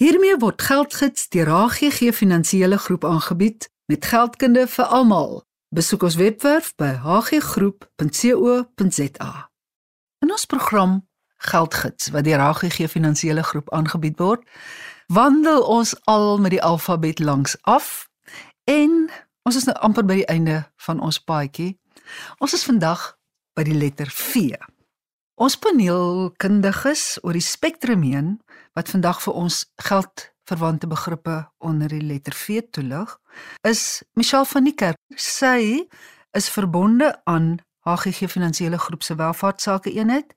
Hiermee word Geldgids deur HGG Finansiële Groep aangebied met geldkunde vir almal. Besoek ons webwerf by hggroep.co.za. In ons program Geldgids wat deur HGG Finansiële Groep aangebied word, wandel ons al met die alfabet langs af en ons is nou amper by die einde van ons paadjie. Ons is vandag by die letter V. Ons paneelkundiges oor die spektrum heen wat vandag vir ons geldverwante begrippe onder die letter V toelig, is Michelle van die Kerk. Sy is verbonde aan HGG Finansiële Groep se welvaartsake eenheid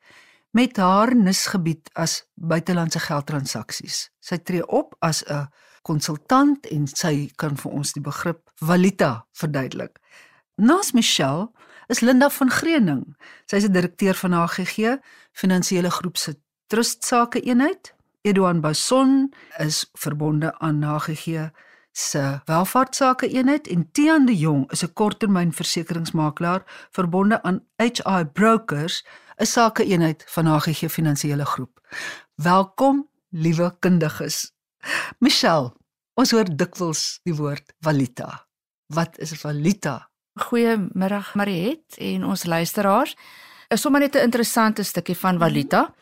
met haar nisgebied as buitelandse geldtransaksies. Sy tree op as 'n konsultant en sy kan vir ons die begrip valuta verduidelik. Naas Michelle is Linda van Greuning. Sy is 'n direkteur van HGG Finansiële Groep se Trust Sake eenheid. Eduan Bason is verbonde aan HGG se Welvaartsake eenheid en Tiaan de Jong is 'n korttermynversekeringsmakelaar verbonde aan HI Brokers, 'n sake eenheid van HGG Finansiële Groep. Welkom, liewe kundiges. Michelle, ons hoor dikwels die woord valuta. Wat is valuta? Goeiemiddag Mariet en ons luisteraars. Is sommer net 'n interessante stukkie van valuta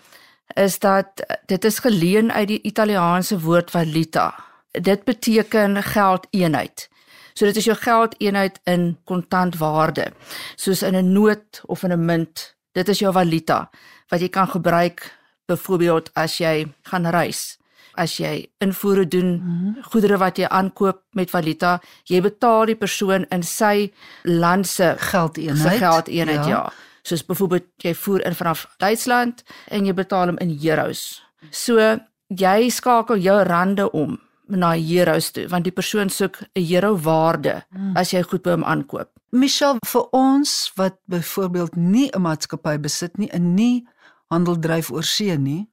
is dat dit is geleen uit die Italiaanse woord valuta. Dit beteken geldeenheid. So dit is jou geldeenheid in kontantwaarde, soos in 'n noot of in 'n munt. Dit is jou valuta wat jy kan gebruik byvoorbeeld as jy gaan reis as jy invoere doen, mm -hmm. goedere wat jy aankoop met valuta, jy betaal die persoon in sy land se geldeenheid. Se geldeenheid ja. ja. Soos byvoorbeeld jy voer in vanaf Duitsland en jy betaal hom in euros. So jy skakel jou rande om na euros toe want die persoon soek 'n euro waarde mm. as jy goed by hom aankoop. Michelle, vir ons wat byvoorbeeld nie 'n maatskappy besit nie, 'n nie handel dryf oor see nie,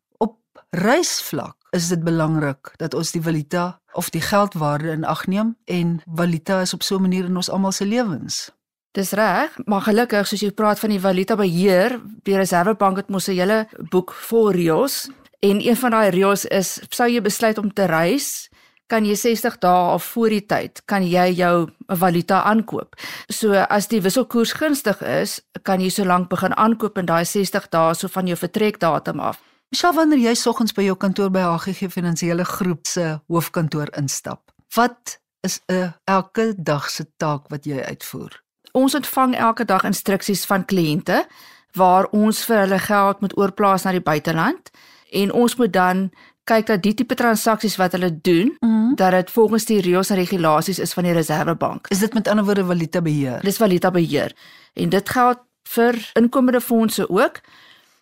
reisvlak is dit belangrik dat ons die valuta of die geldwaarde in ag neem en valuta is op so 'n manier in ons almal se lewens. Dis reg, maar gelukkig soos jy praat van die valuta beheer, die Reservebank het mos 'n hele boek vol reëls en een van daai reëls is sou jy besluit om te reis, kan jy 60 dae of voor die tyd kan jy jou valuta aankoop. So as die wisselkoers gunstig is, kan jy so lank begin aankoop in daai 60 dae so van jou vertrekdatum af. Michelle, wanneer jy soggens by jou kantoor by HGG Finansiële Groep se hoofkantoor instap, wat is 'n elke dag se taak wat jy uitvoer? Ons ontvang elke dag instruksies van kliënte waar ons vir hulle geld moet oorplaas na die buiteland en ons moet dan kyk dat die tipe transaksies wat hulle doen, mm -hmm. dat dit volgens die reëls en regulasies is van die Reservebank. Is dit met ander woorde valuta beheer? Dis valuta beheer. En dit geld vir inkomende fondse ook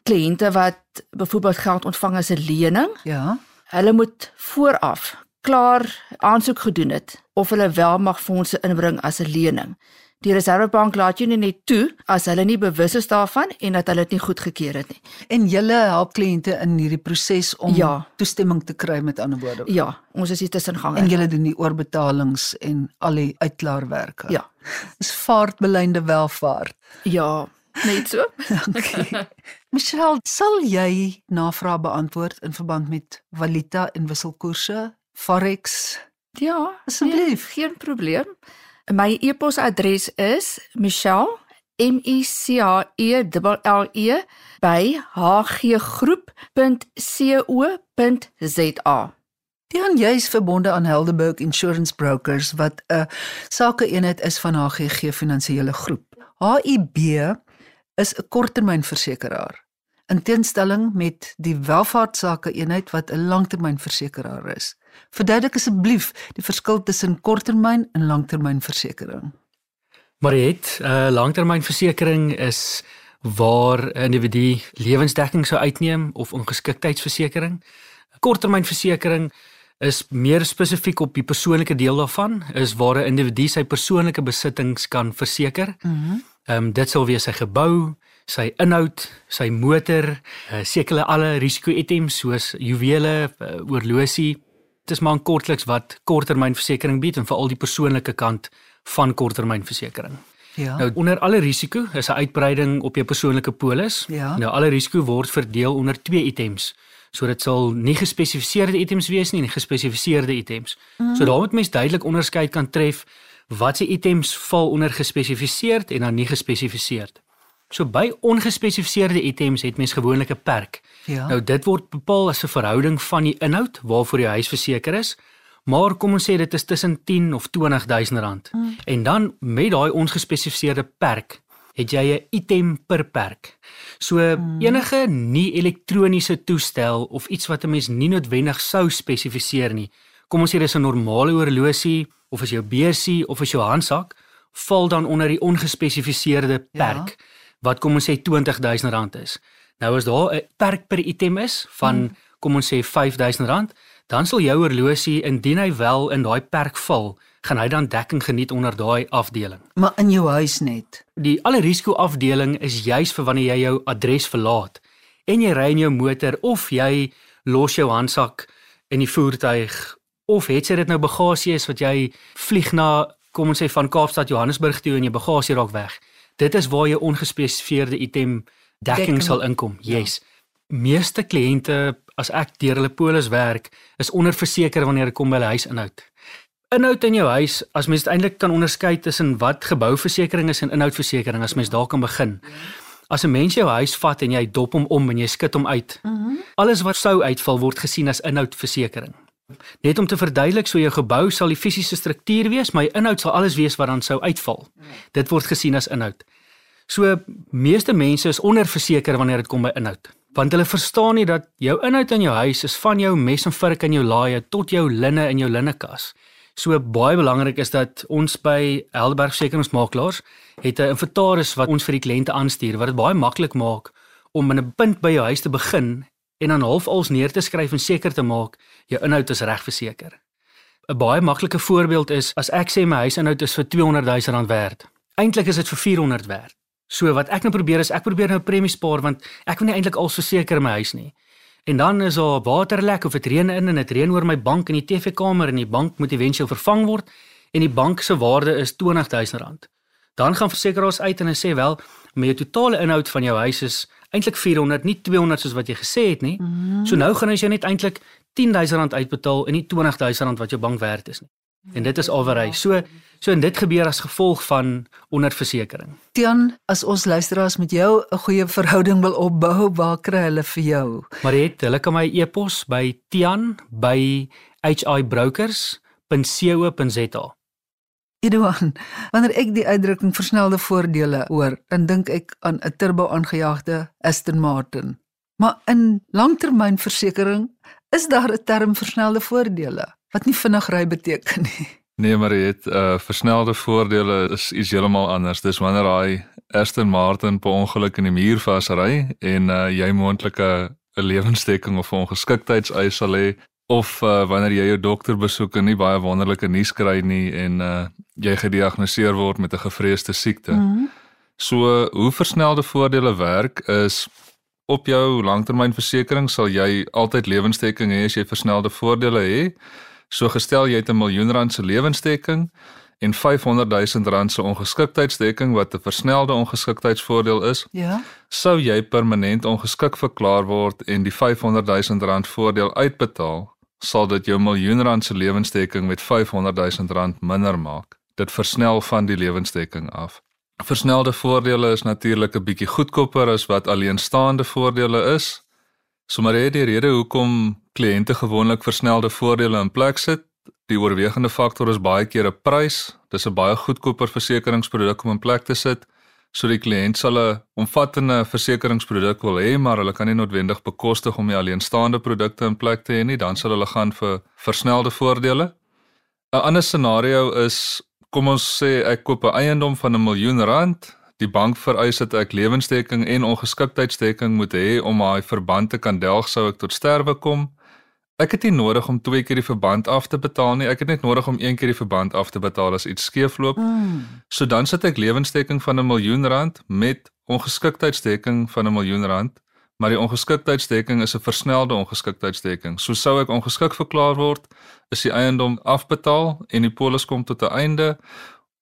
kliënte wat byvoorbeeld geld ontvang as 'n lening. Ja. Hulle moet vooraf klaar aansoek gedoen het of hulle wel mag fondse inbring as 'n lening. Die Reservebank laat jou nie net toe as hulle nie bewus is daarvan en dat hulle dit nie goedgekeur het nie. En julle help kliënte in hierdie proses om ja. toestemming te kry met ander woorde. Ja, ons is hier tussenganger. En julle doen die oorbetalings en al die uitklaarwerke. Ja. Dis vaartbeleinde welvaart. Ja, Net so. Dankie. Michelle, sal jy navrae beantwoord in verband met valuta en wisselkoerse, forex? Ja, asseblief, nee, geen probleem. My e-posadres is michelle m i c h e l l e by hggroep.co.za. Dan jy's verbonde aan Helderberg Insurance Brokers wat 'n sakeeenheid is van HGG Finansiële Groep. HIB is 'n korttermynversekeraar in teenstelling met die welvaartsake eenheid wat 'n langtermynversekeraar is. Verduidelik asseblief die verskil tussen korttermyn en langtermynversekering. Mariet, 'n uh, langtermynversekering is waar 'n individu lewensdekking sou uitneem of ongeskiktheidsversekering. 'n Korttermynversekering is meer spesifiek op die persoonlike deel daarvan, is waar 'n individu sy persoonlike besittings kan verseker. Mhm. Mm Ehm um, dit sal wees sy gebou, sy inhoud, sy motor, uh, sekere alle risiko items soos juwele, uh, oorlosie. Dit is maar kortliks wat korttermynversekering bied en veral die persoonlike kant van korttermynversekering. Ja. Nou onder alle risiko is 'n uitbreiding op jou persoonlike polis. Ja. Nou alle risiko word verdeel onder twee items So dit sal nie gespesifiseerde items wees nie, nie gespesifiseerde items. Mm. So daarmee mens duidelik onderskeid kan tref watse items val onder gespesifiseerd en dan nie gespesifiseerd. So by ongespesifiseerde items het mens gewoonlik 'n perk. Ja. Nou dit word bepaal as 'n verhouding van die inhoud waarvoor jou huis verseker is. Maar kom ons sê dit is tussen 10 of 20000 rand. Mm. En dan met daai ongespesifiseerde perk het jy 'n item per perk. So mm. enige nie elektroniese toestel of iets wat 'n mens nie noodwendig sou spesifiseer nie. Kom ons sê dis 'n normale horlosie of is jou beursie of is jou handsak val dan onder die ongespesifiseerde perk. Ja wat kom ons sê R20000 is. Nou as daar 'n perk per item is van hmm. kom ons sê R5000, dan sal jou horlosie indien hy wel in daai perk val, gaan hy dan dekking geniet onder daai afdeling. Maar in jou huis net. Die alle risiko afdeling is juis vir wanneer jy jou adres verlaat en jy ry in jou motor of jy los jou handsak in die voertuig of het jy dit nou bagasie is wat jy vlieg na kom ons sê van Kaapstad Johannesburg toe en jou bagasie raak weg dit is waar jou ongespesifiseerde item dekking sal inkom. Yes. Ja. Meeste kliënte as ek deur hulle polis werk, is onderverseker wanneer dit kom by hulle huisinhoud. Inhoud in jou huis, as mens eintlik kan onderskei tussen wat gebouversekering is en inhoudversekering as mens daar kan begin. As 'n mens jou huis vat en jy dop hom om en jy skit hom uit, mm -hmm. alles wat sou uitval word gesien as inhoudversekering. Net om te verduidelik, so jou gebou sal die fisiese struktuur wees, maar die inhoud sal alles wees wat dan sou uitval. Dit word gesien as inhoud. So meeste mense is onderverseker wanneer dit kom by inhoud, want hulle verstaan nie dat jou inhoud in jou huis is van jou mes en vurk in jou laaie tot jou linne in jou linnekas. So baie belangrik is dat ons by Helderberg Versekeringsmakelaars het 'n inventaris wat ons vir die kliënte aanstuur wat dit baie maklik maak om in 'n punt by jou huis te begin en dan half als neer te skryf en seker te maak jou inhoud is reg verseker. 'n Baie maklike voorbeeld is as ek sê my huisinhoud is vir 200 000 rand werd. Eintlik is dit vir 400 werd. So wat ek nou probeer is ek probeer nou premie spaar want ek wil nie eintlik al verseker my huis nie. En dan is daar waterlek of dit reën in en dit reën oor my bank in die TV-kamer en die bank moet éventueel vervang word en die bank se waarde is 20 000 rand. Dan gaan versekeraars uit en hulle sê wel met jou totale inhoud van jou huis is eintlik 400 nie 200 soos wat jy gesê het nie. Mm. So nou gaan jy net eintlik 10000 rand uitbetaal en nie 20000 rand wat jou bank werd is nie. En dit is alwery. So so en dit gebeur as gevolg van onderversekering. Tian, as ons luisteraars met jou 'n goeie verhouding wil opbou, waar kry hulle vir jou? Mariet, hulle kan my e-pos by tian@hibrokers.co.za. Eduan, wanneer ek die uitdrukking versnelde voordele hoor, dan dink ek aan 'n turbo aangejaagde Aston Martin. Maar in langtermynversekering is daar 'n term versnelde voordele wat nie vinnig ry beteken nie. Nee, maar dit uh versnelde voordele is iets heeltemal anders. Dis wanneer hy Aston Martin per ongeluk in die muur vasry en uh jy moontlike 'n lewensdekking of ongeskiktheidseis sal hê of uh, wanneer jy jou dokter besoek en nie baie wonderlike nuus kry nie en uh, jy gediagnoseer word met 'n gevreesde siekte. Mm -hmm. So hoe versnelde voordele werk is op jou langtermynversekering sal jy altyd lewensdekking hê as jy versnelde voordele het. So gestel jy het 'n miljoen rand se lewensdekking en 500 000 rand se ongeskiktheidsdekking wat 'n versnelde ongeskiktheidsvoordeel is. Ja. Sou jy permanent ongeskik verklaar word en die 500 000 rand voordeel uitbetaal, sal dit jou miljoen rand se lewensdekking met 500 000 rand minder maak. Dit versnel van die lewensdekking af. Versnelde voordele is natuurlik 'n bietjie goedkoper as wat alleenstaande voordele is. Sommige die rede hoekom kliënte gewoonlik versnelde voordele in plek sit, die oorwegende faktor is baie keer 'n prys. Dis 'n baie goedkoper versekeringsproduk om in plek te sit. So die kliënt sal 'n omvattende versekeringsproduk wil hê, maar hulle kan nie noodwendig bekostig om die alleenstaande produkte in plek te hê nie, dan sal hulle gaan vir versnelde voordele. 'n Ander scenario is kom ons sê ek koop 'n eiendom van 'n miljoen rand. Die bank vereis dat ek lewensdekking en ongeskiktheidsdekking moet hê om my verband te kan delg sou ek tot sterwe kom. Ek het nie nodig om twee keer die verband af te betaal nie. Ek het net nodig om een keer die verband af te betaal as iets skeefloop. Mm. So dan sit ek lewensdekking van 'n miljoen rand met ongeskiktheidsdekking van 'n miljoen rand, maar die ongeskiktheidsdekking is 'n versnelde ongeskiktheidsdekking. So sou ek ongeskik verklaar word, is die eiendom afbetaal en die polis kom tot 'n einde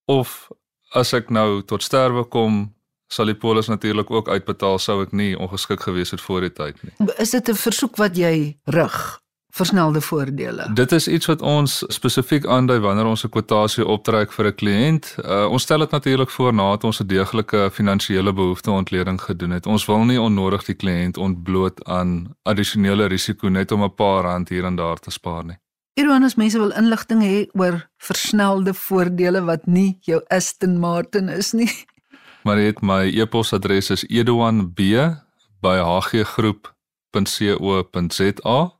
of as ek nou tot sterwe kom, sal die polis natuurlik ook uitbetaal sou ek nie ongeskik gewees het voor die tyd nie. Is dit 'n versoek wat jy rig? Versnelde voordele. Dit is iets wat ons spesifiek aandui wanneer ons 'n kwotasie optrek vir 'n kliënt. Uh, ons stel dit natuurlik voor nadat ons 'n deeglike finansiële behoefteontleding gedoen het. Ons wil nie onnodig die kliënt ontbloot aan addisionele risiko net om 'n paar rand hier en daar te spaar nie. Ironis mense wil inligting hê oor versnelde voordele wat nie jou Aston Martin is nie. Maar dit my e-posadres is eduan.b@hggroep.co.za.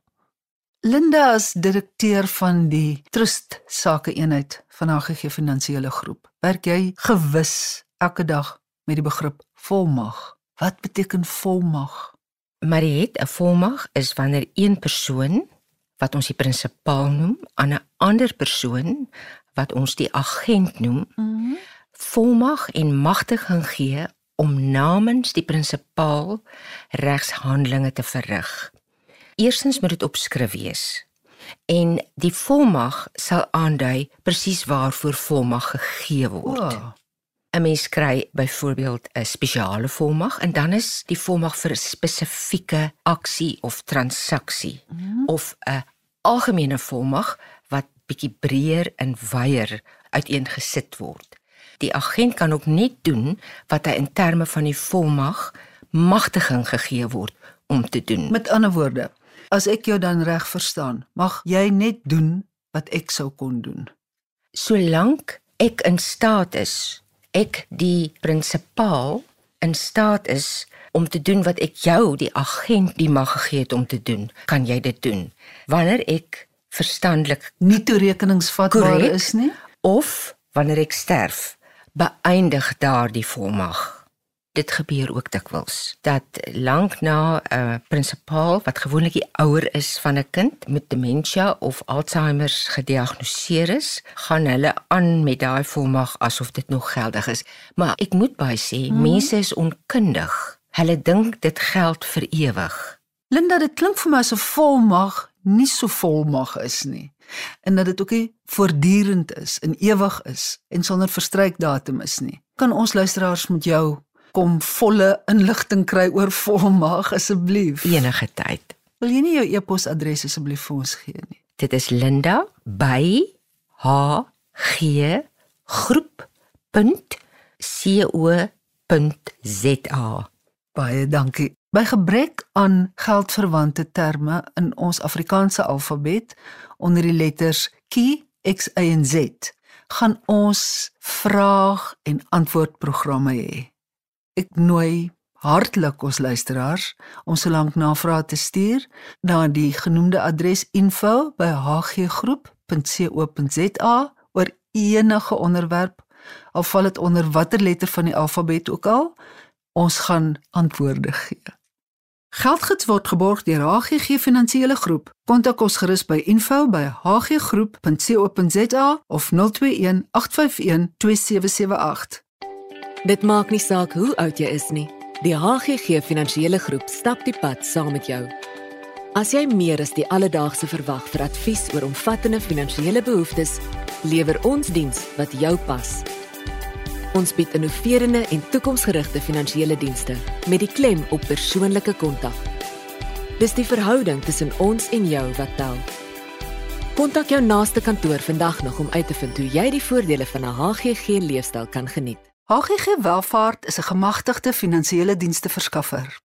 Linda is direkteur van die Trust Sake eenheid van HGG Finansiële Groep. Werk jy gewis elke dag met die begrip volmag? Wat beteken volmag? Mariet, 'n volmag is wanneer een persoon wat ons die prinsipaal noem aan 'n ander persoon wat ons die agent noem, Mm -hmm. volmag en magtiging gee om namens die prinsipaal regshandelinge te verrig. Eerstens moet dit op skrif wees. En die volmag sal aandui presies waarvoor volmag gegee word. Oh, 'n Mens kry byvoorbeeld 'n spesiale volmag en dan is die volmag vir 'n spesifieke aksie of transaksie mm -hmm. of 'n algemene volmag wat bietjie breër en wyer uiteengesit word. Die agent kan ook net doen wat hy in terme van die volmag magtiging gegee word om te doen. Met ander woorde, as ek jou dan reg verstaan, mag jy net doen wat ek sou kon doen. Solank ek in staat is, ek die prinsipaal in staat is om te doen wat ek jou die agent die mag gegee het om te doen, kan jy dit doen. Wanneer ek verstandelik Nie toerekeningsvatbaar Korrek. is nie. of wanneer ek sterf, beëindig daardie volmag. Dit gebeur ook dikwels dat lank na 'n uh, prinsipaal wat gewoonlik die ouer is van 'n kind met demensie of Alzheimer gediagnoseer is, gaan hulle aan met daai volmag asof dit nog geldig is. Maar ek moet baie sê, Mhm. mense is onkundig. Hulle dink dit geld vir ewig. Linda, dit klink vir my asof volmag nie so volmag is nie. En dat dit ook nie voortdurend is en ewig is en sonder verstrykdatum is nie. Kan ons luisteraars met jou kom volle inligting kry oor volmag asseblief? Enige tyd. Wil jy nie jou e-posadres asseblief vir ons gee nie? Dit is Linda by hggroep.co.za. Baie dankie. By gebrek aan geldverwante terme in ons Afrikaanse alfabet onder die letters K, X, Y en Z, gaan ons vraag en antwoord programme hê. Ek nooi hartlik ons luisteraars om solank navrae te stuur na die genoemde adres info@hggroep.co.za oor enige onderwerp al val dit onder watter letter van die alfabet ook al ons gaan antwoorde gee. Geldgids word geborg deur HGG Finansiële Groep. Kontak ons gerus by info@hggroep.co.za of 021 851 2778. Dit maak nie saak hoe oud jy is nie. Die HGG Finansiële Groep stap die pad saam met jou. As jy meer as die alledaagse verwag vir advies oor omvattende finansiële behoeftes, lewer ons diens wat jou pas. Ons bied innoverende en toekomsgerigte finansiële dienste met die klem op persoonlike kontak. Dis die verhouding tussen ons en jou wat tel. Kontak jou naaste kantoor vandag nog om uit te vind hoe jy die voordele van 'n HGG leefstyl kan geniet. HGG Welvaart is 'n gemagtigde finansiële dienste verskaffer.